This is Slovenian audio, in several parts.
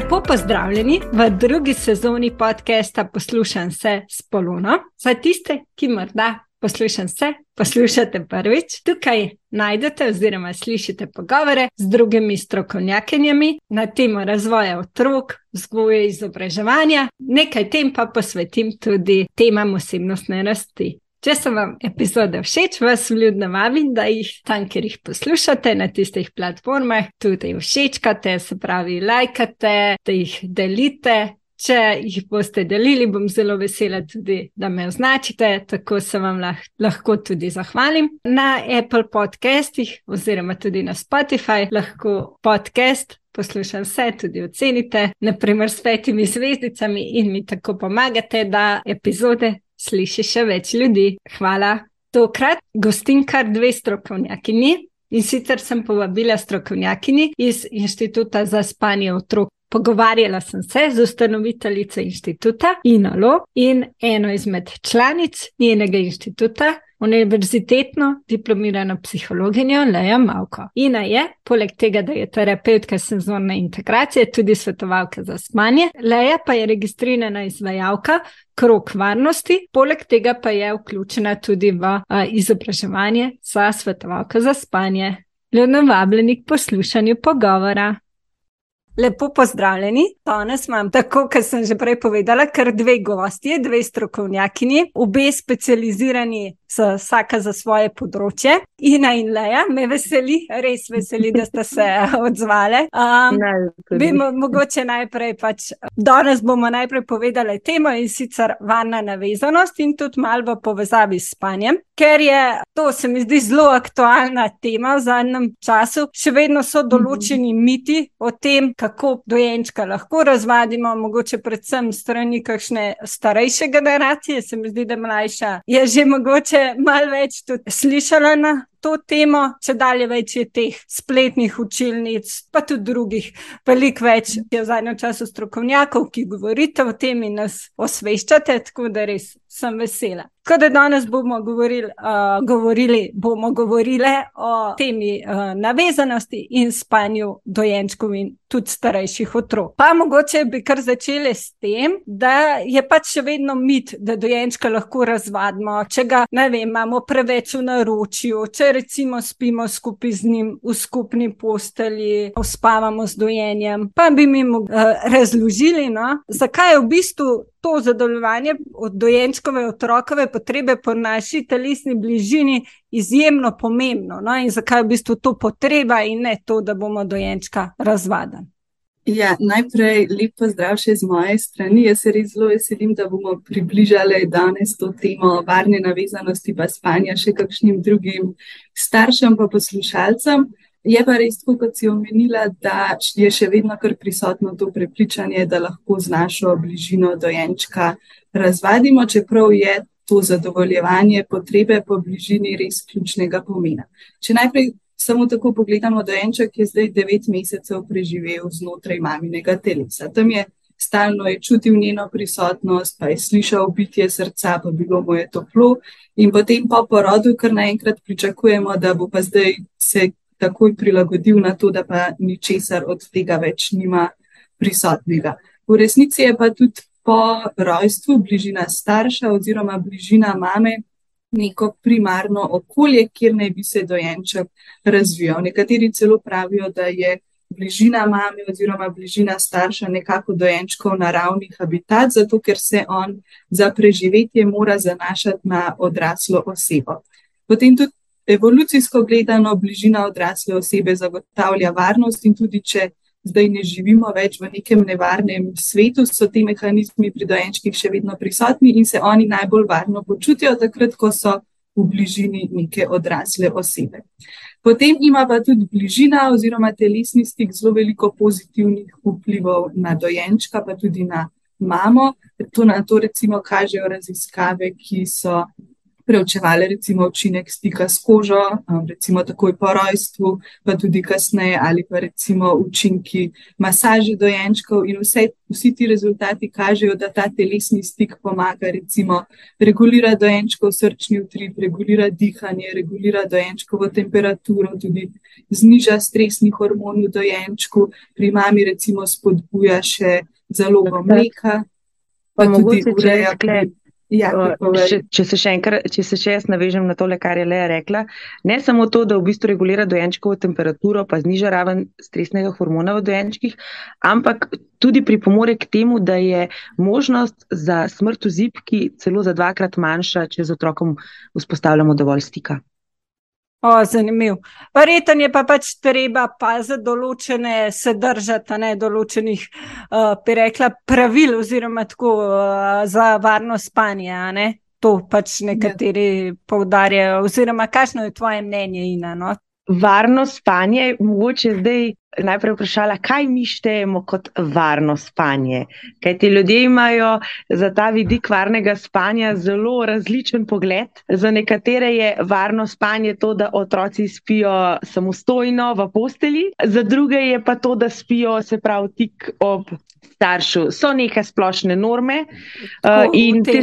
Lepo pozdravljeni v drugi sezoni podcasta Poslušam se s Polono. Za tiste, ki morda poslušam se, poslušate prvič, tukaj najdete oziroma slišite pogovore z drugimi strokovnjakinjami na temo razvoja otrok, vzgoje izobraževanja, nekaj tem pa posvetim tudi temam osebnostne rasti. Če so vam epizode všeč, vas vljudno vabim, da jih tam, kjer jih poslušate, na tistih platformah, tudi všečkate, se pravi, lajkate, da jih delite. Če jih boste delili, bom zelo vesela tudi, da me označite, tako se vam lah lahko tudi zahvalim. Na Apple podcastih oziroma tudi na Spotify lahko podcast. Poslušam vse, tudi ocenite, naprimer s petimi zvezdicami, in mi tako pomagate, da epizode sliši še več ljudi. Hvala. Tokrat gostim kar dve strokovnjakinji in sicer sem povabila strokovnjakinji iz Inštituta za spanje otrok. Pogovarjala sem se z ustanoviteljico inštituta Inalo in eno izmed članic njenega inštituta, univerzitetno diplomirano psihologinjo Leja Malko. Ina je, poleg tega, da je terapeutka senzorne integracije, tudi svetovalka za spanje. Leja pa je registrirana izvajalka krok varnosti, poleg tega pa je vključena tudi v a, izobraževanje za svetovalka za spanje. Ljudno vabljeni k poslušanju pogovora. Lepo pozdravljeni. Danes imam, tako kot sem že prej povedala, kar dve gostje, dve strokovnjakinji, obe specializirani vsaka za svoje področje. Ina in Leja, me veseli, res veseli, da ste se odzvali. Um, bi mo mogoče najprej, pač, danes bomo najprej povedali temo in sicer varna navezanost in tudi malo v povezavi s spanjem, ker je to, se mi zdi, zelo aktualna tema v zadnjem času. Še vedno so določeni miti o tem, kako dojenčka lahko razvadimo, mogoče predvsem strani kakšne starejše generacije, se mi zdi, da mlajša je že mogoče malo več tudi slišala na to temo, če dalje več je teh spletnih učilnic, pa tudi drugih, veliko več je v zadnjem času strokovnjakov, ki govorite o tem in nas osveščate, tako da res sem vesela. Da danes bomo govorili, uh, govorili, bomo govorili o temi uh, navezanosti in spanju dojenčkov in tudi starejših otrok. Pa mogoče bi kar začeli s tem, da je pač še vedno mit, da dojenčka lahko razvadimo, če ga, ne vem, imamo preveč v naročju, če recimo spimo skupaj z njim v skupni posteli, uspavamo z dojenjem. Pa bi mi uh, razložili, no, zakaj je v bistvu to zadovoljevanje od dojenčkove otrokove potrebe po naši telesni bližini izjemno pomembno no, in zakaj je v bistvu to potreba in ne to, da bomo dojenčka razvadili. Ja, najprej lep pozdrav še z moje strani. Jaz se res zelo veselim, da bomo približali danes to temo varne navezanosti pa spanja še kakšnim drugim staršem pa poslušalcem. Je pa res, kot si omenila, da je še vedno prisotno to prepričanje, da lahko z našo bližino dojenčka razvadimo, čeprav je to zadovoljevanje potrebe po bližini res ključnega pomena. Če najprej samo tako pogledamo, da enček je zdaj devet mesecev preživel znotraj maminega telesa. Tam je stalno je čutil njeno prisotnost, pa je slišal bitje srca, pa bilo mu je toplo. In potem po porodu, kar naenkrat pričakujemo, da bo pa zdaj se takoj prilagodil na to, da pa ničesar od tega več nima prisotnega. V resnici je pa tudi po rojstvu bližina starša oziroma bližina mame neko primarno okolje, kjer naj bi se dojenček razvijal. Nekateri celo pravijo, da je bližina mame oziroma bližina starša nekako dojenčkov naravni habitat, zato ker se on za preživetje mora zanašati na odraslo osebo. Potem tudi evolucijsko gledano bližina odrasle osebe zagotavlja varnost in tudi če zdaj ne živimo več v nekem nevarnem svetu, so ti mehanizmi pri dojenčkih še vedno prisotni in se oni najbolj varno počutijo takrat, ko so v bližini neke odrasle osebe. Potem ima pa tudi bližina oziroma telesni stik zelo veliko pozitivnih vplivov na dojenčka, pa tudi na mamo. To na to recimo kažejo raziskave, ki so preučevali recimo učinek stika s kožo, um, recimo takoj po rojstvu, pa tudi kasneje, ali pa recimo učinki masaže dojenčkov in vse, vsi ti rezultati kažejo, da ta telesni stik pomaga recimo regulira dojenčkov srčni utrip, regulira dihanje, regulira dojenčkovo temperaturo, tudi zniža stresni hormon v dojenčku, pri mami recimo spodbuja še zalogo mleka. Pa, tudi ureja, Ja, če, če, se enkrat, če se še jaz navežem na to, kar je Leja rekla, ne samo to, da v bistvu regulira dojenčkovo temperaturo, pa zniža raven stresnega hormona v dojenčkih, ampak tudi pripomore k temu, da je možnost za smrt v zipki celo za dvakrat manjša, če z otrokom vzpostavljamo dovolj stika. O, zanimiv. Verjetno je pa pač treba paziti določene, se držati ne, določenih, uh, bi rekla, pravil oziroma tako uh, za varno spanje. To pač nekateri ja. poudarjajo. Oziroma, kakšno je tvoje mnenje, Ina? No? Varno spanje, mogoče zdaj najprej vprašala, kaj mi štejemo kot varno spanje. Kaj ti ljudje imajo za ta vidik varnega spanja zelo različen pogled. Za nekatere je varno spanje to, da otroci spijo samostojno v posteli, za druge je pa to, da spijo se prav tik ob. Staršu. So neke splošne norme. Tako, uh, in te,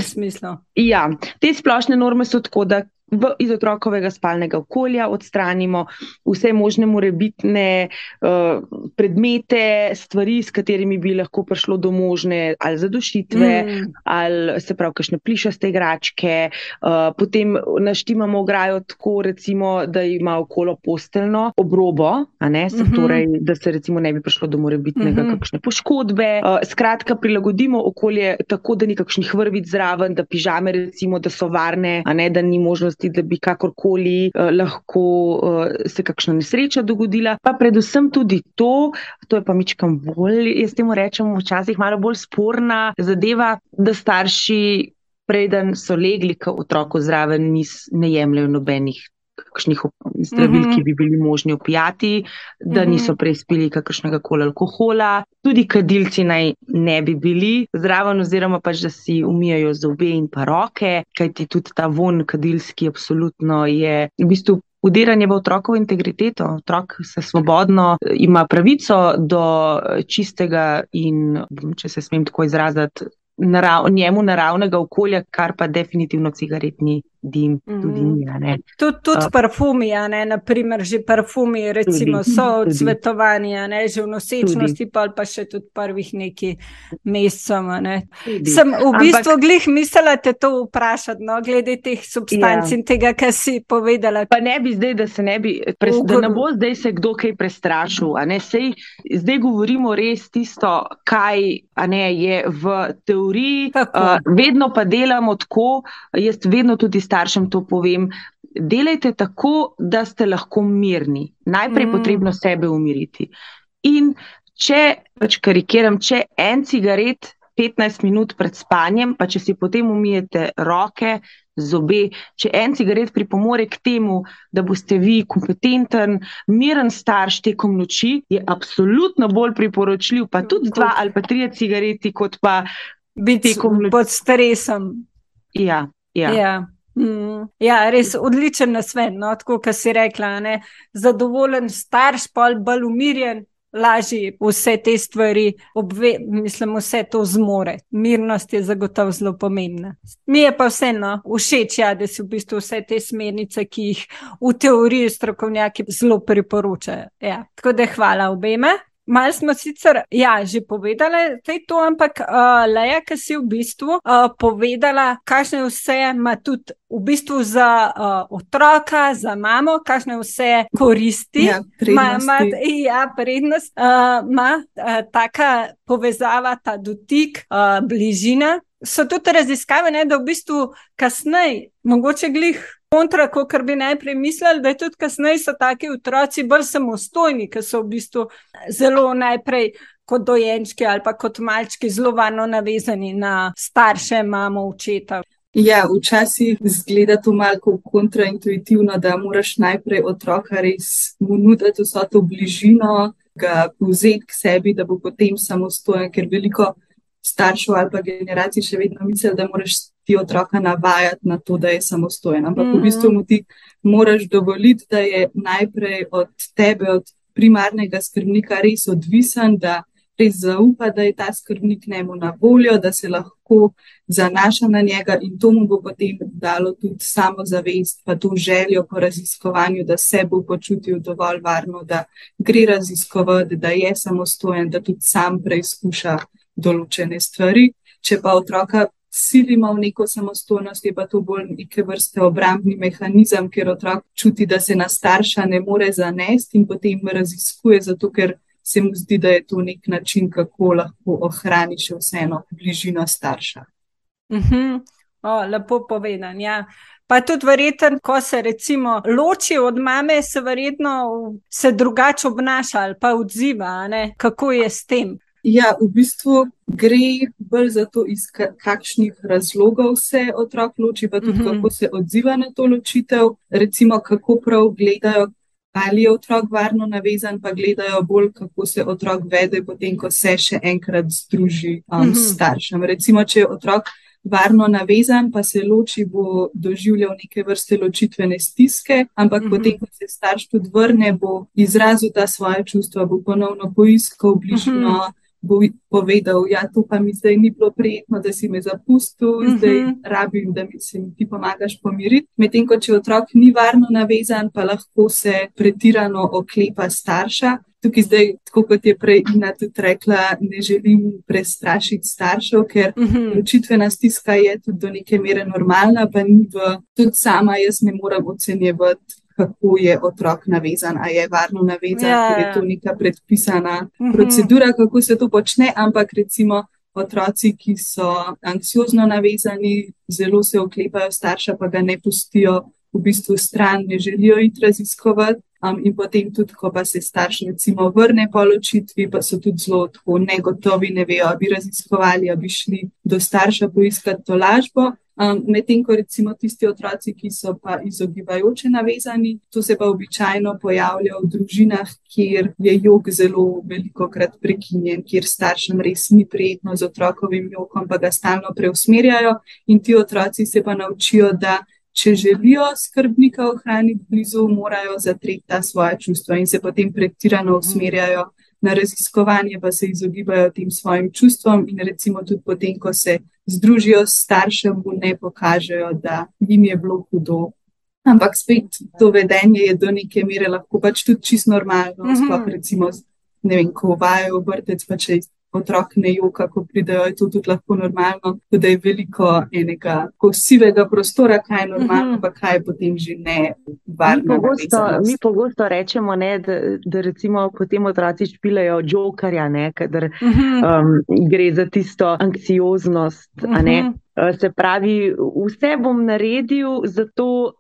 ja, te splošne norme so tako, da v, iz otrokovega spalnega okolja odstranimo vse možne morebitne uh, predmete, stvari, s katerimi bi lahko prišlo do možne ali zadušitve, mm. ali se pravi, kakšne plišaste igračke. Uh, potem naštimamo ograjo tako, recimo, da ima okolo posteljno obrobo, ne, se, mm -hmm. torej, da se recimo ne bi prišlo do morebitnega mm -hmm. kakšne poškodbe. Uh, skratka, prilagodimo okolje tako, da ni kakšnih vrvic zraven, da pižame recimo, da so varne, a ne da ni možnost možnosti, da bi kakorkoli uh, lahko uh, se kakšna nesreča dogodila. Pa predvsem tudi to, to je pa mičkam bolj, jaz temu rečem, včasih malo bolj sporna zadeva, da starši. Preden so legli k otroku zraven, nis, ne jemljajo nobenih kakšnih zdravil, ki mhm. bi bili možni opijati, da mhm. niso preizpili kakršnega koli alkohola, tudi kadilci naj ne bi bili zraven, oziroma pač, da si umijajo zobe in pa roke, kajti tudi ta von kadilski absolutno je v bistvu. Udiranje v otrokovo integriteto, otrok se svobodno ima pravico do čistega in, če se smem tako izraziti, narav, njemu naravnega okolja, kar pa definitivno cigaret ni dim, mm -hmm. tudi ni. Tudi tud uh, parfumi, ne, naprimer, že parfumi, recimo, tudi, so odsvetovani, ne, že v nosečnosti, pa, pa še tudi prvih nekaj mesecev. Ne. Sem v bistvu Ampak, glih mislila te to vprašati, no, glede teh substanc ja. in tega, kar si povedala. Pa ne bi zdaj, da se ne bi, pres, da ne bo zdaj se kdo kaj prestrašil. Sej, zdaj govorimo res tisto, kaj ne, je v teoriji. Uh, vedno pa delamo tako, jaz vedno tudi staršem to povem. Delajte tako, da ste lahko mirni. Najprej je mm. potrebno sebe umiriti. In če, pač karikiram, če en cigaret 15 minut pred spanjem, pa če si potem umijete roke, zobe, če en cigaret pripomore k temu, da boste vi kompetenten, miren starš tekom noči, je absolutno bolj priporočljiv, pa tudi dva ali pa tri cigareti, kot pa biti pod stresom. Ja, ja. ja. Mm, ja, res odličen nasvet. No, tako kot si rekla, ne? zadovoljen starš, pa bolj umirjen, lažje vse te stvari, obve, mislim, vse to zmore. Mirnost je zagotovo zelo pomembna. Mi je pa vseeno všeč, ja, da si v bistvu vse te smernice, ki jih v teoriji strokovnjaki zelo priporočajo. Ja. Tako da hvala obema. Mal smo sicer, ja, že povedali to, ampak uh, Leja, ki si v bistvu uh, povedala, kakšne vse ima tudi v bistvu za uh, otroka, za mamo, kakšne vse koristi ja, ima, ja, prednost, ima uh, uh, taka povezava, ta dotik, uh, bližina. So tudi raziskave, ne, da v bistvu kasneje, mogoče glih kontra, kot bi najprej mislili, da je tudi kasneje so taki otroci bolj samostojni, ker so v bistvu zelo najprej. Kot dojenčki ali pa kot malčki, zelo varno navezani na starše, mamo, očeta. Ja, včasih zgleda to malo kontraintuitivno, da moraš najprej otroka res nuditi vso to bližino, ga vzeti k sebi, da bo potem samostojen, ker veliko staršev ali pa generacij še vedno misli, da moraš ti otroka navajati na to, da je samostojen. Ampak mm -hmm. v bistvu mu ti moraš dovoliti, da je najprej od tebe, od primarnega skrbnika, res odvisen, da res zaupa, da je ta skrbnik njemu na voljo, da se lahko zanaša na njega in to mu bo potem dalo tudi samo zavest, pa to željo po raziskovanju, da se bo počutil dovolj varno, da gre raziskovati, da je samostojen, da tudi sam preizkuša določene stvari. Če pa otroka silimo v neko samostojnost, je pa to bolj neke vrste obrambni mehanizem, ker otrok čuti, da se na starša ne more zanesti in potem raziskuje, zato ker se mu zdi, da je to nek način, kako lahko ohrani še vseeno bližino starša. Uh mhm. -huh. o, lepo povedan. Ja. Pa tudi verjeten, ko se recimo loči od mame, se verjetno se drugače obnaša ali pa odziva, kako je s tem. Ja, v bistvu gre bolj za to, iz kakšnih razlogov se otrok loči, pa tudi mm -hmm. kako se odziva na to ločitev. Recimo, kako prav gledajo, ali je otrok varno navezan, pa gledajo bolj, kako se otrok vede, potem ko se še enkrat združi um, mm -hmm. s staršem. Recimo, če je otrok varno navezan, pa se loči, bo doživljal neke vrste ločitvene stiske, ampak mm -hmm. potem, ko se starš tudi vrne, bo izrazil ta svoje čustva, bo ponovno poiskal bližino. Mm -hmm bo povedal, da ja, to pa mi zdaj ni bilo prijetno, da si me zapustil, uh mhm. -huh. zdaj rabim, da mi se ti pomagaš pomiriti. Medtem ko če otrok ni varno navezan, pa lahko se pretirano oklepa starša. Tukaj zdaj, tako kot je prej Ina tudi rekla, ne želim prestrašiti staršev, ker uh mhm. -huh. ločitvena stiska je tudi do neke mere normalna, pa ni v, tudi sama jaz ne morem ocenjevati kako je otrok navezan, ali je varno navezan, ja, ker je ja. to neka predpisana mhm. procedura, kako se to počne. Ampak recimo otroci, ki so anksiozno navezani, zelo se oklepajo starša, pa ga ne pustijo v bistvu stran, ne želijo iti raziskovati. Um, in potem tudi, ko pa se starš recimo vrne po ločitvi, pa so tudi zelo tako negotovi, ne vejo, bi raziskovali, bi šli do starša poiskati to lažbo. Um, Medtem ko recimo tisti otroci, ki so pa izogibajoče navezani, to se pa običajno pojavlja v družinah, kjer je jog zelo veliko krat prekinjen, kjer staršem res ni prijetno z otrokovim jogom, pa ga stalno preusmerjajo in ti otroci se pa naučijo, da če želijo skrbnika ohraniti blizu, morajo zatreti ta svoje čustva in se potem pretirano usmerjajo na raziskovanje, pa se izogibajo tem svojim čustvom in recimo tudi potem, ko se združijo s staršem, mu ne pokažejo, da jim je bilo hudo. Ampak spet to vedenje je do neke mere lahko pač tudi čisto normalno. Mm -hmm. Sploh recimo, ne vem, ko vajo vrtec, pa če otrok ne joka, ko pridejo, je to tudi lahko normalno, da je veliko enega sivega prostora, kaj je normalno, uh -huh. pa kaj je potem že ne varno. Mi pogosto, mi pogosto rečemo, ne, da, da recimo potem otroci špilajo jokerja, ker uh -huh. um, gre za tisto anksioznost. Uh -huh. Se pravi, vse bom naredil, zato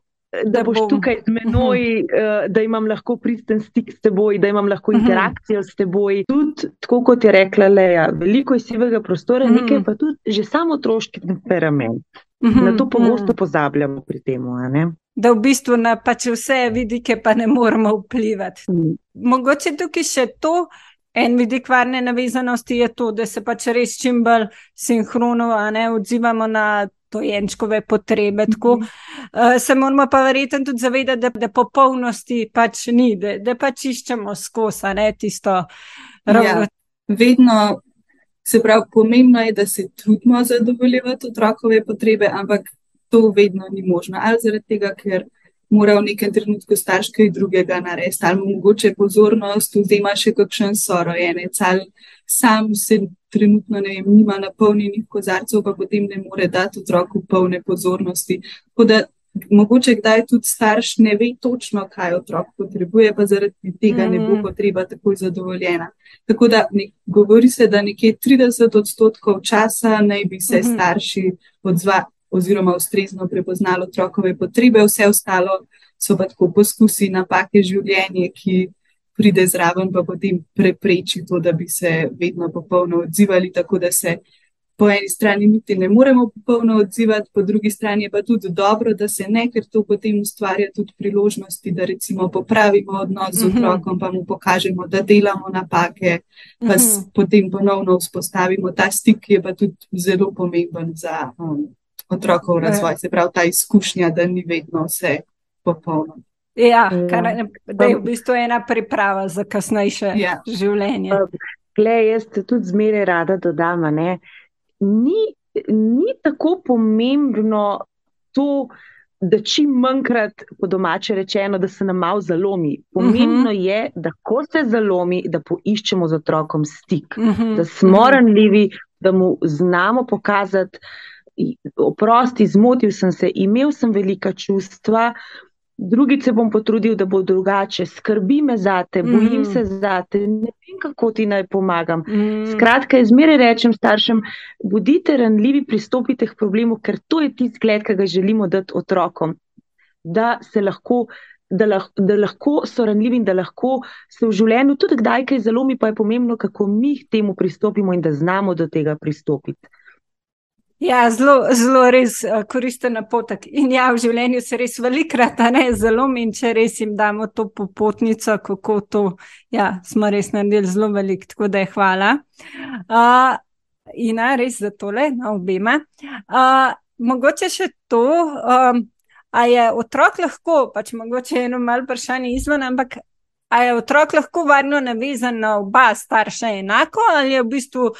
da boš bom. tukaj z menoj, uh, da imam lahko pristen stik s teboj, da imam lahko mhm. interakcijo s teboj. Tudi, tako kot je rekla Leja, veliko je sivega prostora, uh -huh. nekaj pa tudi že samo otroški temperament. Uh -huh. Na to pogosto uh -huh. pozabljamo pri tem. Da v bistvu na pač vse vidike pa ne moramo vplivati. Uh Mogoče tukaj še to. En vidik varne navezanosti je to, da se pač res čim bolj sinhrono odzivamo na dojenčkove potrebe. Tako, uh, se moramo pa verjetno tudi zavedati, da, da popolnosti pač ni, da, da pač iščemo skozi ne, tisto ravno. Ja, vedno se pravi, pomembno je, da se trudimo zadovoljevati otrokove potrebe, ampak to vedno ni možno. Ali zaradi tega, ker mora v nekem trenutku starš kaj drugega narediti, ali mogoče pozornost vzema še kakšen sorojenec, ali sam se trenutno ne vem, nima napolnjenih kozarcev, pa potem ne more dati otroku polne pozornosti. Da, mogoče kdaj tudi starš ne ve točno, kaj otrok potrebuje, pa zaradi tega ne bo mm. potreba takoj zadovoljena. Tako da ne, govori se, da nekje 30 odstotkov časa naj bi se mhm. starši odzvali oziroma ustrezno prepoznali otrokove potrebe, vse ostalo so pa tako poskusi, napake življenja, ki pride zraven, pa potem prepreči to, da bi se vedno popolno odzivali, tako da se po eni strani niti ne moremo popolno odzivati, po drugi strani je pa tudi dobro, da se ne, ker to potem ustvarja tudi priložnosti, da recimo popravimo odnos z mhm. otrokom, pa mu pokažemo, da delamo napake, pa mhm. potem ponovno vzpostavimo ta stik, ki je pa tudi zelo pomemben za um, otrokov razvoj, se pravi ta izkušnja, da ni vedno vse popolno. Ja, kar, da je v bistvu ena priprava za kasnejše ja. življenje. Glej, jaz tudi zmeraj rada dodam, ni, ni tako pomembno to, da čim manjkrat, po domače rečeno, da se nam malo zalomi. Pomembno uh mhm. -huh. je, da ko se zalomi, da poiščemo z otrokom stik, uh mhm. -huh. da smo mhm. ranljivi, da mu znamo pokazati. Oprosti, zmotil sem se, imel sem velika čustva, drugič se bom potrudil, da bo drugače, skrbi me za te, bojim mm. se za te, ne vem, kako ti naj pomagam. Mm. Skratka, izmeraj rečem staršem, bodite ranljivi, pristopite k problemu, ker to je tisti zgled, ki ga želimo dati otrokom. Da se lahko. Da lahko, da lahko so ranljivi in da lahko se v življenju tudi kdaj kaj zalomi, pa je pomembno, kako mi k temu pristopimo in da znamo do tega pristopiti. Ja, zelo, zelo res uh, koristen napotek. In ja, v življenju se res velikrat ne zelo in če res jim damo to popotnico, kako to, ja, smo res naredili zelo velik, tako da je hvala. Uh, in ja, res za tole, na obema. Uh, mogoče še to, um, a je otrok lahko, pač mogoče eno malo vprašanje izven, ampak a je otrok lahko varno navezan na oba starša enako ali je v bistvu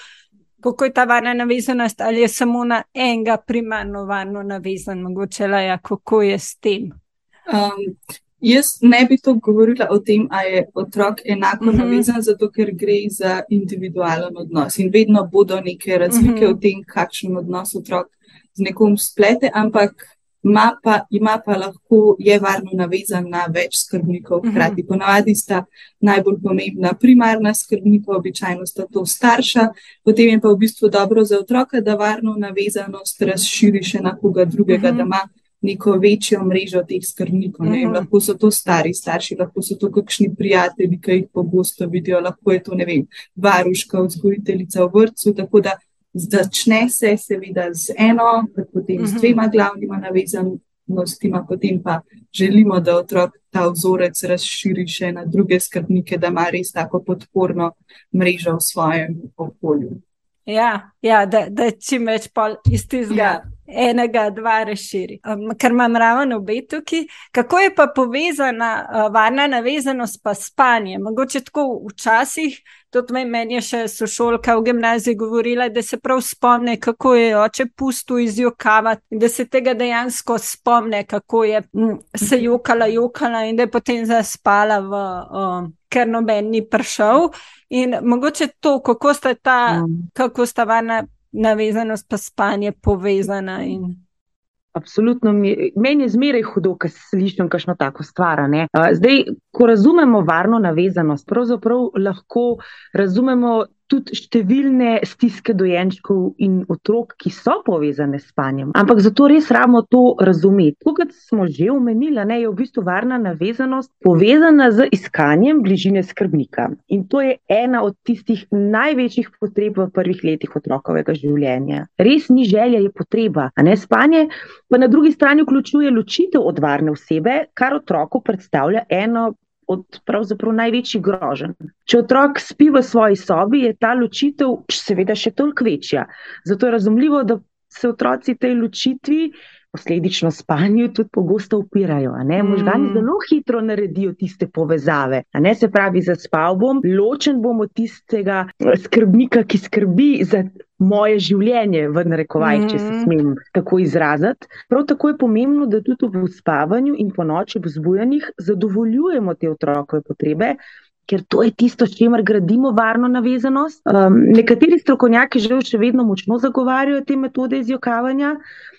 kako je ta varna navezanost, ali je samo na enega primarno varno navezan, mogoče le, ja, kako je s tem. Um, jaz ne bi to govorila o tem, ali je otrok enako uh mhm. -huh. navezan, zato ker gre za individualen odnos in vedno bodo neke razlike uh mhm. -huh. v tem, kakšen odnos otrok z nekom splete, ampak ima pa, ima pa lahko, je varno navezan na več skrbnikov. Mhm. Hkrati ponavadi sta najbolj pomembna primarna skrbnika, običajno sta to starša, potem je pa v bistvu dobro za otroka, da varno navezanost razširi še na koga drugega, uhum. da ima neko večjo mrežo teh skrbnikov. Mhm. Lahko so to stari starši, lahko so to kakšni prijatelji, ki jih pogosto vidijo, lahko je to, ne vem, varuška, vzgojiteljica v vrtu začne se seveda z eno, potem z mhm. dvema glavnima navezanostima, potem pa želimo, da otrok ta vzorec razširi še na druge skrbnike, da ima res tako podporno mrežo v svojem okolju. Ja, ja da, da čim več iz tistega. Ja enega, dva razširi. Um, ker imam ravno obe tukaj, kako je pa povezana uh, varna navezanost pa spanje? Mogoče tako včasih, tudi meni je še sošolka v gimnaziji govorila, da se prav spomne, kako je oče pusto izjokavati da se tega dejansko spomne, kako je m, se jokala, jokala in da je potem zaspala v. Um, Ker noben ni prišel, in mogoče to, kako sta ta, mm. kako sta varna navezanost pa spanje povezana. In... Absolutno, meni je zmeraj hudo, ko slišim kakšno tako stvar. Zdaj, ko razumemo varno navezanost, pravzaprav lahko razumemo tudi številne stiske dojenčkov in otrok, ki so povezane s spanjem. Ampak zato res rabimo to razumeti. Kot smo že omenili, ne, je v bistvu varna navezanost povezana z iskanjem bližine skrbnika. In to je ena od tistih največjih potreb v prvih letih otrokovega življenja. Res ni želja, je potreba. Spanje pa na drugi strani vključuje ločitev od varne osebe, kar otroku predstavlja eno od pravzaprav največjih groženj. Če otrok spi v svoji sobi, je ta ločitev seveda še toliko večja. Zato je razumljivo, da se otroci tej ločitvi. Posledično spanju tudi pogosto upirajo. Možgani mm. zelo hitro naredijo tiste povezave. Se pravi, zaspal bom, ločen bom od tistega skrbnika, ki skrbi za moje življenje, v narekovajih, mm. če se mhm. smem tako izraziti. Prav tako je pomembno, da tudi v spavanju in po noči v zbujanjih zadovoljujemo te otrokove potrebe. Ker to je tisto, s čimer gradimo varno navezanost. Um, nekateri strokovnjaki že še vedno močno zagovarjajo te metode izjokavanja,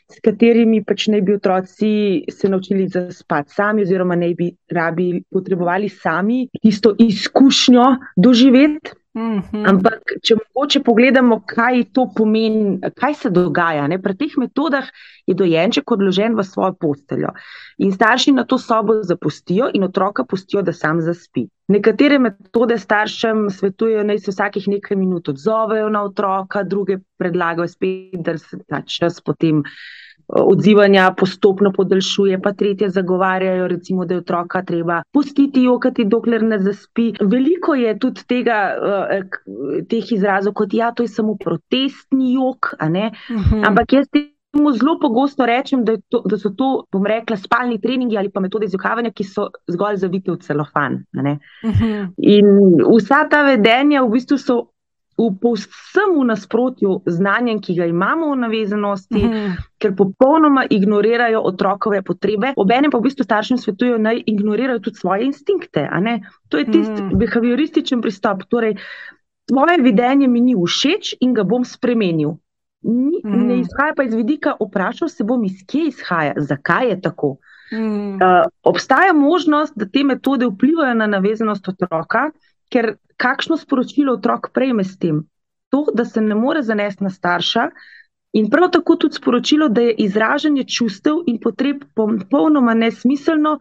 s katerimi pač ne bi otroci se naučili zaspati sami, oziroma ne bi rabi potrebovali sami tisto izkušnjo doživeti. -hmm. Ampak, če mogoče pogledamo, kaj to pomeni, kaj se dogaja. Ne? Pri teh metodah je dojenček odložen v svojo posteljo in starši na to sobo zapustijo in otroka pustijo, da sam zaspi. Nekatere metode staršem svetujejo, da se vsakih nekaj minut odzovejo na otroka, druge predlagajo spet, da se ta čas potem odzivanja postopno podaljšuje, pa tretje zagovarjajo, recimo, da je otroka treba pustiti jokati, dokler ne zaspi. Veliko je tudi tega, eh, teh izrazov, kot ja, to je samo protestni jok, mhm. ampak jaz te Mu zelo pogosto rečem, da, to, da so to, bom rekla, spalni treningi ali pa metode izjokavanja, ki so zgolj zavite v celofan. Uh Mhm. -huh. In vsa ta vedenja v bistvu so v povsem v nasprotju z znanjem, ki ga imamo v navezanosti, Mhm. -huh. ker popolnoma ignorirajo otrokove potrebe. Obenem pa v bistvu staršem svetujejo, naj ignorirajo tudi svoje instinkte. To je tisti Mhm. -huh. behaviorističen pristop. Torej, tvoje vedenje mi ni všeč in ga bom spremenil. Ni, Mhm. ne izhaja pa iz vidika, vprašal se bom, iz kje izhaja, zakaj je tako. Mhm. Uh, obstaja možnost, da te metode vplivajo na navezanost otroka, ker kakšno sporočilo otrok prejme s tem? To, da se ne more zanesti na starša, in prav tako tudi sporočilo, da je izražanje čustev in potreb popolnoma nesmiselno,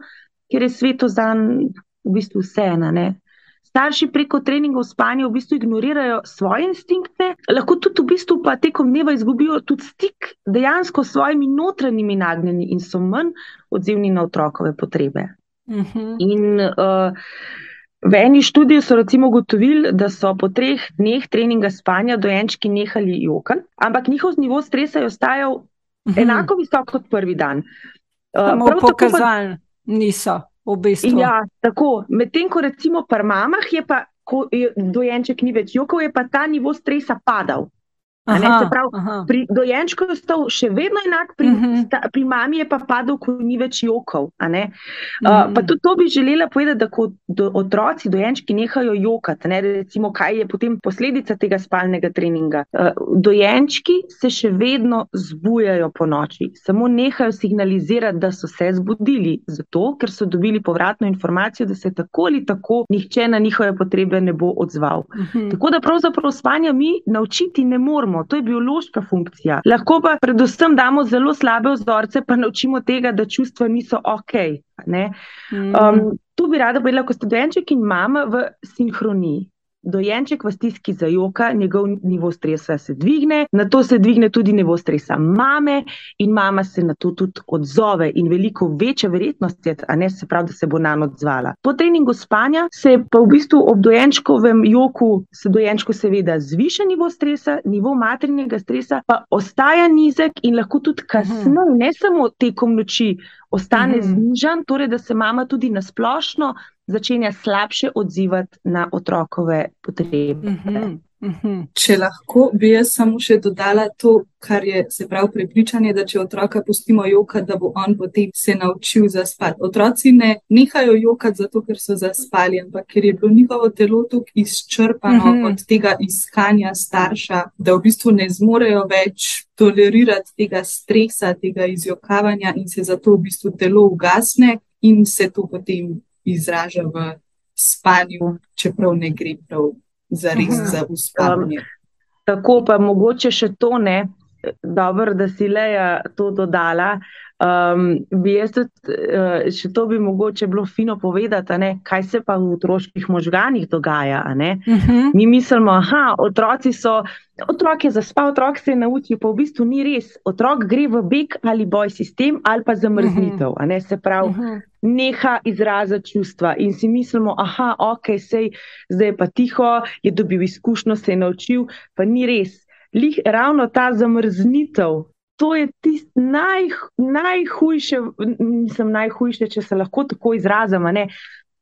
ker je sveto za njega v bistvu vseeno. Starši preko treningov spanja v bistvu ignorirajo svoje instinkte, lahko tudi v bistvu pa tekom dneva izgubijo tudi stik dejansko s svojimi notranjimi nagnjenji in so manj odzivni na otrokove potrebe. Mhm. In uh, v eni študiji so recimo ugotovili, da so po treh dneh treninga spanja dojenčki nehali jokati, ampak njihov nivo stresa je ostajal Mhm. enako visok kot prvi dan. Uh, Samo prav tako pa- pokazali niso v bistvu. Ja, tako. Medtem ko recimo pri mamah je pa, ko je dojenček ni več jokal, je pa ta nivo stresa padal. Aha, se pravi, aha. Pri dojenčku je ostal še vedno enak, pri, uh Mhm. -huh. sta, pri mami je pa padel, ko ni več jokal. ne. Uh, Mhm. pa tudi to bi želela povedati, da ko do, otroci, dojenčki nehajo jokati, ne, recimo, kaj je potem posledica tega spalnega treninga. Uh, dojenčki se še vedno zbujajo po noči, samo nehajo signalizirati, da so se zbudili, zato ker so dobili povratno informacijo, da se tako ali tako nihče na njihove potrebe ne bo odzval. Mhm. Tako da pravzaprav spanja mi naučiti ne moremo, to je biološka funkcija. Lahko pa predvsem damo zelo slabe vzorce, pa naučimo tega, da čustva niso ok. Ne? Mhm. Um, tu bi rada povedala, ko sta dojenček in mama v sinhroniji. Dojenček v stiski zajoka, njegov nivo stresa se dvigne, na to se dvigne tudi nivo stresa mame, in mama se na to tudi odzove, in veliko večja verjetnost je, a ne se pravi, da se bo nam odzvala. Po treningu spanja se pa v bistvu ob dojenčkovem joku, se dojenčku seveda zviša nivo stresa, nivo maternega stresa pa ostaja nizek in lahko tudi kasneje, ne samo tekom noči, ostane Mhm. znižan, torej da se mama tudi nasplošno začenja slabše odzivati na otrokove potrebe. Mhm. Mhm. Če lahko, bi jaz samo še dodala to, kar je se pravi prepričanje, da če otroka pustimo jokati, da bo on potem se naučil zaspati. Otroci ne nehajo jokati zato, ker so zaspali, ampak ker je bilo njihovo telo tako izčrpano Mhm. od tega iskanja starša, da v bistvu ne zmorejo več tolerirati tega stresa, tega izjokavanja in se zato v bistvu telo ugasne in se to potem izraža v spanju, čeprav ne gre prav za res Mhm. za uspavanje. Tako pa mogoče še to ne, dobro, da si Leja to dodala. Um, bi jaz tudi, uh, še to bi mogoče bilo fino povedati, ne, kaj se pa v otroških možganih dogaja. ne. Mhm. Mi mislimo, da otroci so, otrok je zaspal, otrok se je naučil, pa v bistvu ni res. Otrok gre v beg ali boj sistem ali pa zamrznitev. a ne. Se pravi, Mhm. neha izrazati čustva in si mislimo, da ok, sej, zdaj je pa tiho, je dobil izkušnjo, se je naučil, pa ni res. Lih, ravno ta zamrznitev, to je tisto naj, najhujše, mislim, najhujše, če se lahko tako izrazim.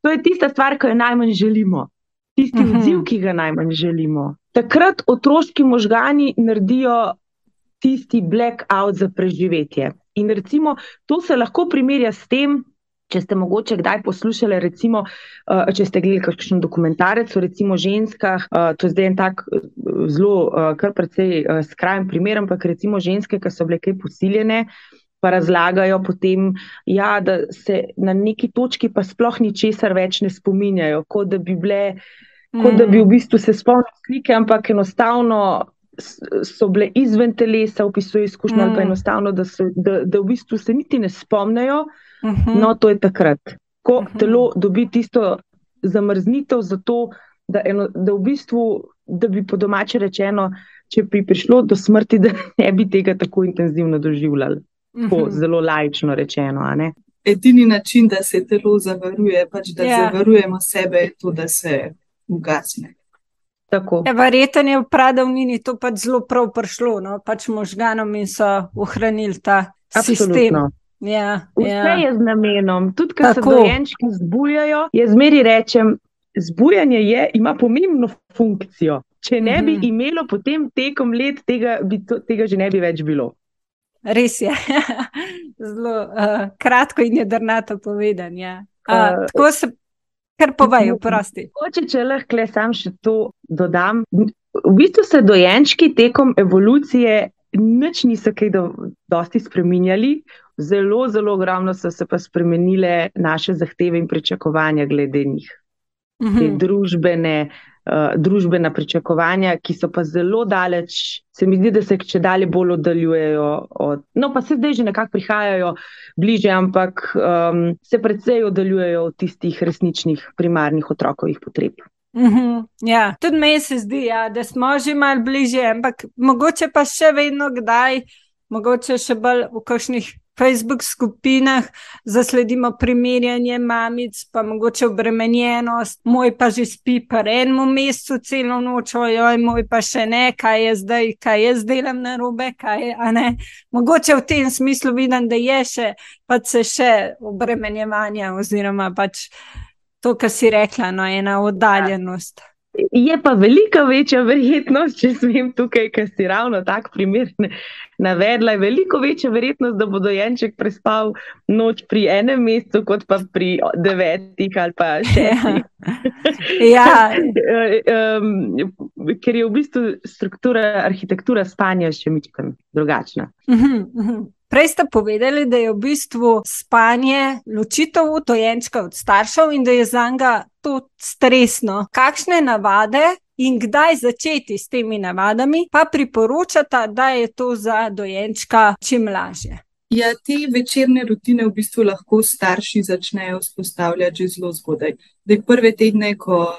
To je tista stvar, ki jo najmanj želimo, tisti Mhm. odziv, ki ga najmanj želimo. Takrat otroški možgani naredijo tisti blackout za preživetje. In recimo, to se lahko primerja s tem, če ste mogoče kdaj poslušali, recimo, uh, če ste gledali kakšen dokumentarec o recimo ženskah, uh, to je zdaj en tak uh, zelo, kar precej skrajen primer, ampak recimo ženske, ki so bile kaj posiljene. Pa razlagajo potem, ja, da se na neki točki pa sploh ničesar več ne spominjajo, kot da bi bile, kot da bi v bistvu se spomnili slike, ampak enostavno so bile izven telesa, opisuje izkušnje, ali pa Mm. enostavno, da, so, da, da v bistvu se niti ne spomnijo, Mhm. no, to je takrat, ko Mhm. telo dobi tisto zamrznitev, zato da, eno, da v bistvu, da bi po domače rečeno, če bi prišlo do smrti, da ne bi tega tako intenzivno doživljali. Tako Mhm. zelo laično rečeno. Edini način, da se telo zavaruje, pač da Ja. yeah. zavarujemo sebe, je to, da se ugasne. Ja, Verjetno je v pradavnini to pač zelo prav prišlo, no? pač možganom in so ohranili ta Absolutno. sistem. Ja, Vse ja. je z namenom. Tudi, ko se Tako. dojenčki zbujajo, jaz zmeri rečem, zbujanje je, ima pomembno funkcijo. Če ne bi Mhm. imelo, potem tekom let tega, bi to, tega že ne bi več bilo. Res je. Zelo uh, kratko in jedrnato povedan. Ja. Uh, Eh, tako se, kar povejo, prosti. Mogoče, če lahko sam še to dodam. V bistvu se dojenčki tekom evolucije nič niso kaj do, dosti spremenjali, zelo, zelo ogromno so se pa spremenile naše zahteve in pričakovanja glede njih. Te Mhm. družbene, uh, družbena pričakovanja, ki so pa zelo daleč, se mi zdi, da se če dalje bolj oddaljujejo od. No, pa se zdaj že nekako prihajajo bliže, ampak um, se predvsej oddaljujejo od tistih resničnih primarnih otrokovih potreb. Mhm, ja, tudi meni se zdi, ja, da smo že malo bliže, ampak mogoče pa še vedno kdaj, mogoče še bolj v kakšnih Facebook skupinah zasledimo primerjanje mamic, pa mogoče obremenjenost, moj pa že spi pa enem mesecu celo noč, ojoj, moj pa še ne, kaj je zdaj, kaj jaz delam na robe, kaj je, a ne. Mogoče v tem smislu vidim, da je še, pač se še obremenjevanja oziroma pač to, kar si rekla, no, ena oddaljenost. Je pa velika večja verjetnost, če smem tukaj, ker si ravno tak primer navedla, je veliko večja verjetnost, da bo dojenček prespal noč pri enem mesecu, kot pa pri devetih ali pa šestih. Ja, um, ker je v bistvu struktura, arhitektura spanja še mičkam drugačna. mhm, mhm. Prej ste povedali, da je v bistvu spanje ločitev dojenčka od staršev in da je za njega to stresno. Kakšne navade in kdaj začeti s temi navadami, pa priporočata, da je to za dojenčka čim lažje. Ja, te večerne rutine v bistvu lahko starši začnejo vzpostavljati že zelo zgodaj. Da prve tedne, ko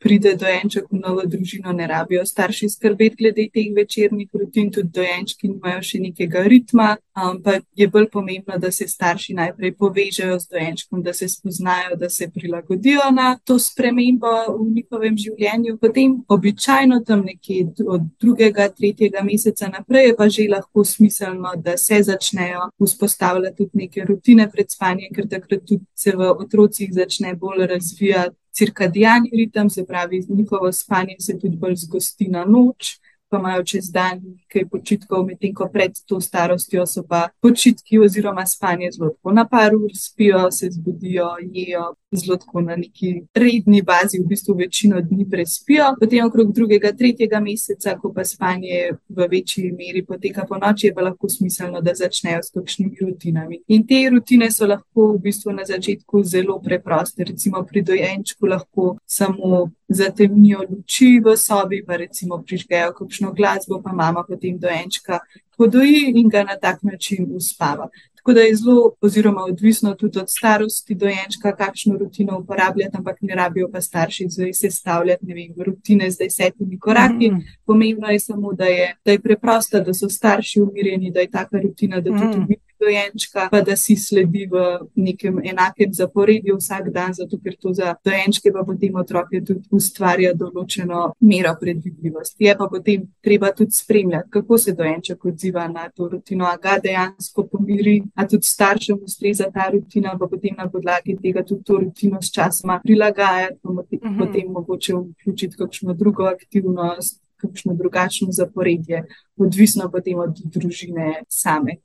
pride dojenček v novo družino, ne rabijo starši skrbeti glede teh večernih rutin, tudi dojenčki nimajo še nekega ritma, ampak je bolj pomembno, da se starši najprej povežejo z dojenčkom, da se spoznajo, da se prilagodijo na to spremembo v njihovem življenju. Potem običajno tam nekje od drugega, tretjega meseca naprej je pa že lahko smiselno, da se začnejo vzpostavljati tudi neke rutine pred spanjem, ker takrat tudi se v otrocih začne bolj razvijati cirkadijalni ritem, se pravi, njihovo spanje se tudi bolj zgosti na noč. Pa imajo čez dan nekaj počitkov, medtem ko pred to starostjo so pa počitki oziroma spanje zelo tako na par ur, spijo, se zbudijo, jejo, zelo tako na neki redni bazi, v bistvu večino dni prespijo. Potem okrog drugega, tretjega meseca, ko pa spanje v večji meri poteka po noči, je pa lahko smiselno, da začnejo s kakšnimi rutinami. In te rutine so lahko v bistvu na začetku zelo preproste. Recimo pri dojenčku lahko samo zatemnijo luči v sobi, pa recimo prižgejo kakšno glasbo, pa mama potem dojenčka podoji in ga na tak način uspava. Tako da je zelo, oziroma odvisno tudi od starosti dojenčka, kakšno rutino uporabljati, ampak ne rabijo pa starši zdaj sestavljati, ne vem, rutine z desetimi koraki. Mhm. Pomembno je samo, da je, da je preprosta, da so starši umirjeni, da je taka rutina, da tudi umiri dojenčka, pa da si sledi v nekem enakem zaporedju vsak dan, zato ker to za dojenčke pa potem otroke tudi ustvarja določeno mero predvidljivosti. Je pa potem treba tudi spremljati, kako se dojenček odziva na to rutino, a ga dejansko pomiri, a tudi staršem ustreza ta rutina, pa potem na podlagi tega tudi to rutino s časoma prilagajati, pa potem, Mhm. potem mogoče vključiti kakšno drugo aktivnost, kakšno drugačno zaporedje, odvisno potem od družine same.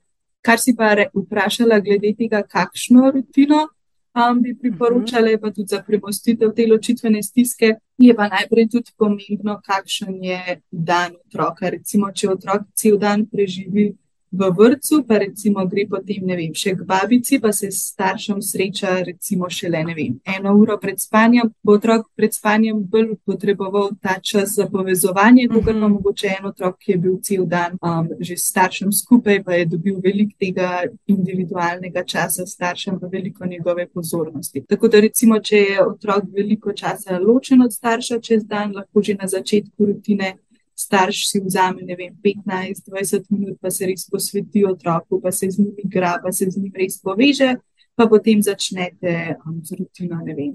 Kar si pa vprašala glede tega, kakšno rutino um, bi priporočala, je pa tudi za premostitev te ločitvene stiske, je pa najprej tudi pomembno, kakšen je dan otroka. Recimo, če otrok cel dan preživi v vrtu, pa recimo gre potem, ne vem, še k babici, pa se s staršem sreča, recimo šele, ne vem, eno uro pred spanjem, bo otrok pred spanjem bolj potreboval ta čas za povezovanje, kot pa Mhm. mogoče en otrok, ki je bil cel dan um, že s staršem skupaj, pa je dobil veliko tega individualnega časa s staršem, pa veliko njegove pozornosti. Tako da recimo, če je otrok veliko časa ločen od starša čez dan, lahko že na začetku rutine starš si vzame, ne vem, 15-20 minut, pa se res posveti otroku, pa se z njim igra, pa se z njim res poveže, pa potem začnete um, z rutino, ne vem,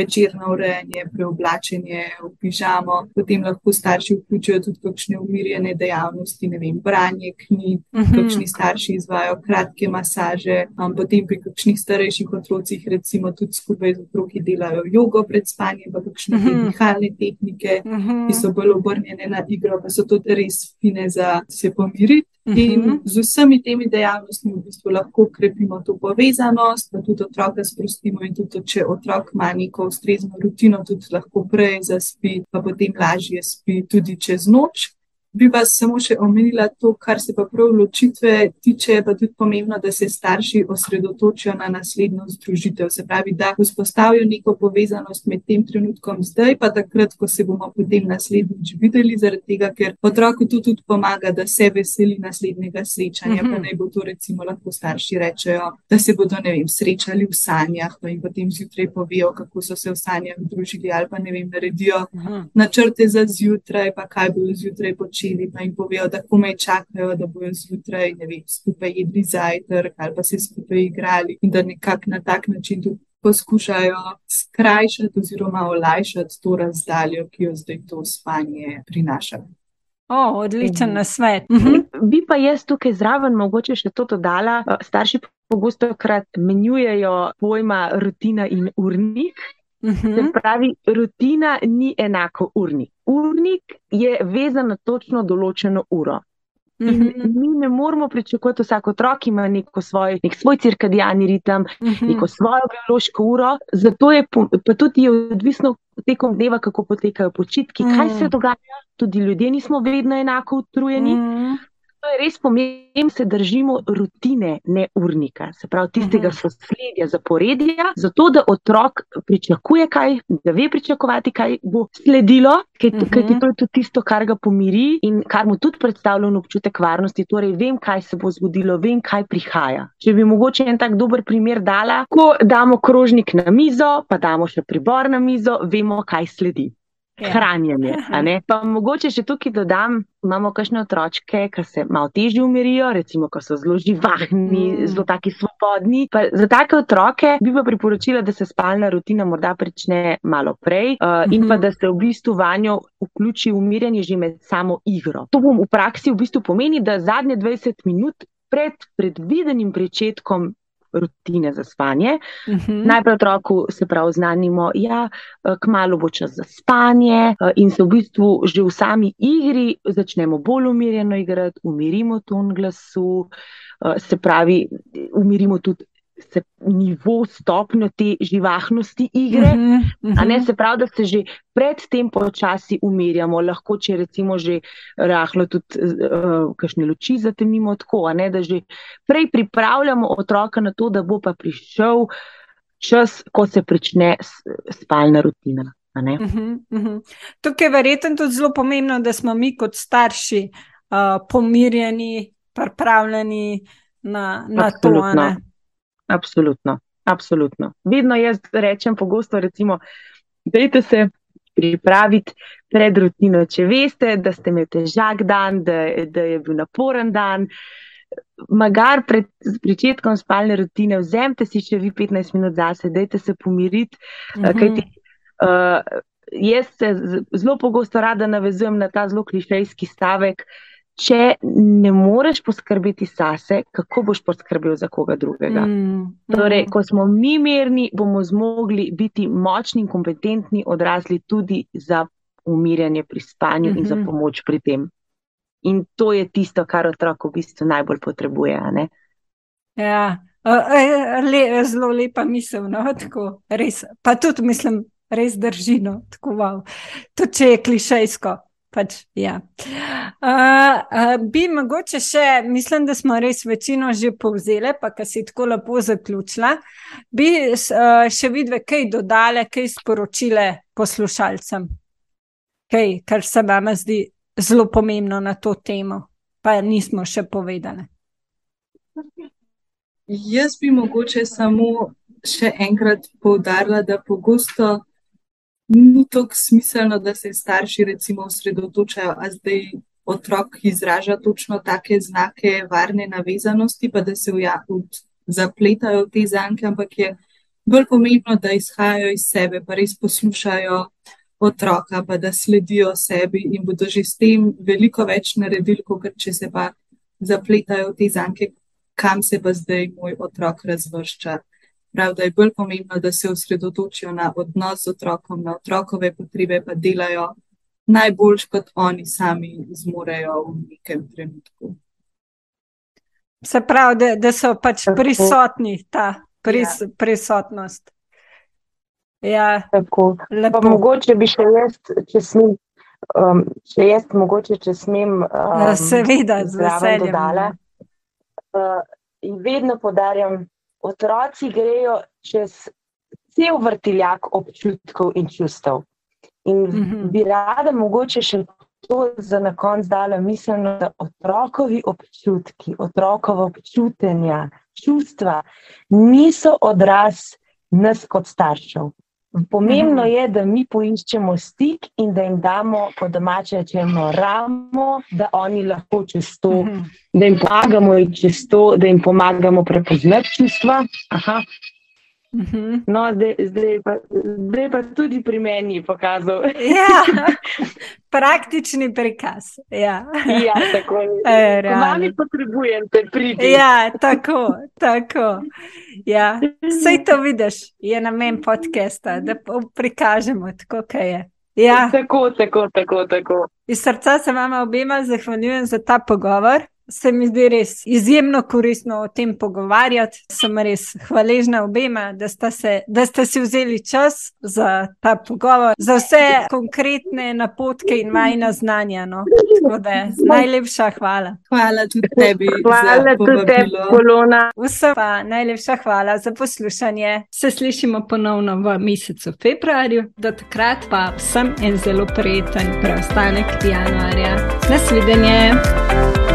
večerno urejanje, preoblačenje v pižamo. Potem lahko starši vključijo tudi kakšne umirjene dejavnosti, ne vem, branje knjig, uh -huh. kakšni starši izvajo kratke masaže, um, potem pri kakšnih starejših otrocih recimo tudi skupaj z otroki delajo jogo pred spanjem, pa kakšne uh -huh. dihalne tehnike, uh -huh. ki so bolj obrnjene na igro, pa so tudi res fine za se pomiriti. In mhm. z vsemi temi dejavnostmi v bistvu lahko krepimo to povezanost, da tudi otroka sprostimo in tudi, če otrok ima neko ustrezno rutino, tudi lahko prej zaspi, pa potem lažje spi tudi čez noč. Bi pa samo še omenila to, kar se pa prav ločitve tiče, pa tudi pomembno, da se starši osredotočijo na naslednjo združitev. Se pravi, da vzpostavijo neko povezanost med tem trenutkom zdaj, pa takrat, ko se bomo potem naslednjič videli, zaradi tega, ker otroku to tudi pomaga, da se veseli naslednjega srečanja. Pa mhm. naj bo to recimo lahko starši rečejo, da se bodo, ne vem, srečali v sanjah, pa jim potem zjutraj povejo, kako so se v sanjah družili, ali pa ne vem, naredijo mhm. načrte za zjutraj, pa kaj bodo zjutraj počeli začeli, pa jim povejo, da komaj čakajo, da bojo zjutraj vem, skupaj jedli zajtrk ali pa se skupaj igrali in da nekako na tak način tudi poskušajo skrajšati oziroma olajšati to razdaljo, ki jo zdaj to spanje prinaša. O, odličen na svet. Mhm. Bi pa jaz tukaj zraven mogoče še to dodala. Starši pogosto krat menjujejo pojma rutina in urnik. Uh -huh. Se pravi, rutina ni enako urnik. Urnik je vezan na točno določeno uro. In uh -huh. mi ne moramo pričakovati, vsak otrok ima neko svoj, nek svoj cirkadijalni ritem, uh -huh. neko svojo biološko uro, zato je pa tudi je odvisno tekom dneva, kako potekajo počitki, uh -huh. kaj se dogaja. Tudi ljudje nismo vedno enako utrujeni. Uh -huh. To je res pomembno, da se držimo rutine, ne urnika, se pravi tistega mhm. sosledja, zaporedja, zato da otrok pričakuje, kaj, da ve pričakovati, kaj bo sledilo, ker uh -huh. to je tudi tisto, kar ga pomiri in kar mu tudi predstavlja občutek varnosti. Torej, vem, kaj se bo zgodilo, vem, kaj prihaja. Če bi mogoče en tak dober primer dala, ko damo krožnik na mizo, pa damo še pribor na mizo, vemo, kaj sledi. Ja. hranjenje. Pa mogoče še tukaj dodam, imamo kakšne otročke, ki se malo težje umirijo, recimo, ko so zelo živahni, mm. zelo taki svobodni. Pa za take otroke bi pa priporočila, da se spalna rutina morda prične malo prej uh, mm -hmm. in pa mhm. da se v bistvu vanjo vključi umirjanje že med samo igro. To v praksi v bistvu pomeni, da zadnje 20 minut pred predvidenim pričetkom rutine za spanje. Uh mhm. -huh. Najprej otroku se pravi znanimo, da ja, eh, kmalo bo čas za spanje, eh, in se v bistvu že v sami igri začnemo bolj umirjeno igrati, umirimo ton glasu, eh, se pravi, umirimo tudi se nivo, stopnjo te živahnosti igre. Uh -huh, uh -huh. Ne, se pravi, da se že predtem počasi umirjamo, lahko če recimo že rahlo tudi uh, kakšne luči zatemimo tako, ne, da že prej pripravljamo otroka na to, da bo pa prišel čas, ko se prične spalna rutina. Uh -huh, uh -huh. Tukaj je verjetno tudi zelo pomembno, da smo mi kot starši uh, pomirjeni, pripravljeni na, na to. Absolutno, absolutno. Vedno jaz rečem, pogosto rečemo, dajte se pripraviti pred rutino. Če veste, da ste imeli težak dan, da, da je bil naporen dan, magar pred začetkom spalne rutine, vzemite si še vi 15 minut zase, dajte se pomiriti. Uh -huh. kajti, uh, jaz se zelo pogosto rada navezujem na ta zelo klišejski stavek če ne moreš poskrbeti zase, kako boš poskrbel za koga drugega. Mm, mm. Torej, ko smo mi mirni, bomo zmogli biti močni in kompetentni odrasli tudi za umirjanje pri spanju mm -hmm. in za mhm. pomoč pri tem. In to je tisto, kar otrok v bistvu najbolj potrebuje. Ja, le, zelo lepa misel. No? Tako, res, pa tudi mislim, res držino. Tako, wow. Tudi če je klišejsko. Pač, ja. uh, uh, bi mogoče še, mislim, da smo res večino že povzeli, pa kar si tako lepo zaključila, bi uh, še vidve kaj dodale, kaj sporočile poslušalcem, kaj, kar se vam zdi zelo pomembno na to temo, pa nismo še povedali. Jaz bi mogoče samo še enkrat poudarila, da pogosto ni tako smiselno, da se starši recimo osredotočajo, a zdaj otrok izraža točno take znake varne navezanosti, pa da se v jahu zapletajo te zanke, ampak je bolj pomembno, da izhajajo iz sebe, pa res poslušajo otroka, pa da sledijo sebi in bodo že s tem veliko več naredili, kot če se pa zapletajo te zanke, kam se pa zdaj moj otrok razvršča. Prav, da je bolj pomembno, da se osredotočijo na odnos z otrokom, na otrokove potrebe, pa delajo najboljš, kot oni sami zmorejo v nekem trenutku. Se pravi, da, da so pač prisotni, ta pris, ja. prisotnost. Ja, tako. Mogoče bi še jaz, če smem, um, če jaz, mogoče, če smem, um, ja, seveda, z veseljem. Dodala, uh, in vedno podarjam, otroci grejo čez cel vrtiljak občutkov in čustev. In mm -hmm. bi rada mogoče še to za na konc dala mislim, da otrokovi občutki, otrokova občutenja, čustva niso odraz nas kot staršev. Pomembno mhm. je, da mi poiščemo stik in da jim damo, po domače rečemo, ramo, da oni lahko čez to, mhm. da jim pomagamo čez to, da jim pomagamo prepoznati čustva. Aha. Mhm. No, zdaj, zdaj, pa, zdaj pa tudi pri meni pokazal. Ja, praktični prikaz. Ja, ja tako je. E, Mami potrebujem te priti. Ja, tako, tako. Ja. Vse to vidiš, je namen podcasta, da prikažemo tako, kaj je. Ja. Tako, tako, tako, tako. Iz srca se vama obema zahvaljujem za ta pogovor se mi zdi res izjemno koristno o tem pogovarjati. Sem res hvaležna obema, da sta, se, da sta si vzeli čas za ta pogovor, za vse konkretne napotke in majhna znanja. No. Da, najlepša hvala. Hvala tudi tebi. Hvala tudi tebi, Polona. Vsem pa najlepša hvala za poslušanje. Se slišimo ponovno v mesecu februarju. Do takrat pa vsem en zelo prijeten preostanek januarja. Nasvidenje.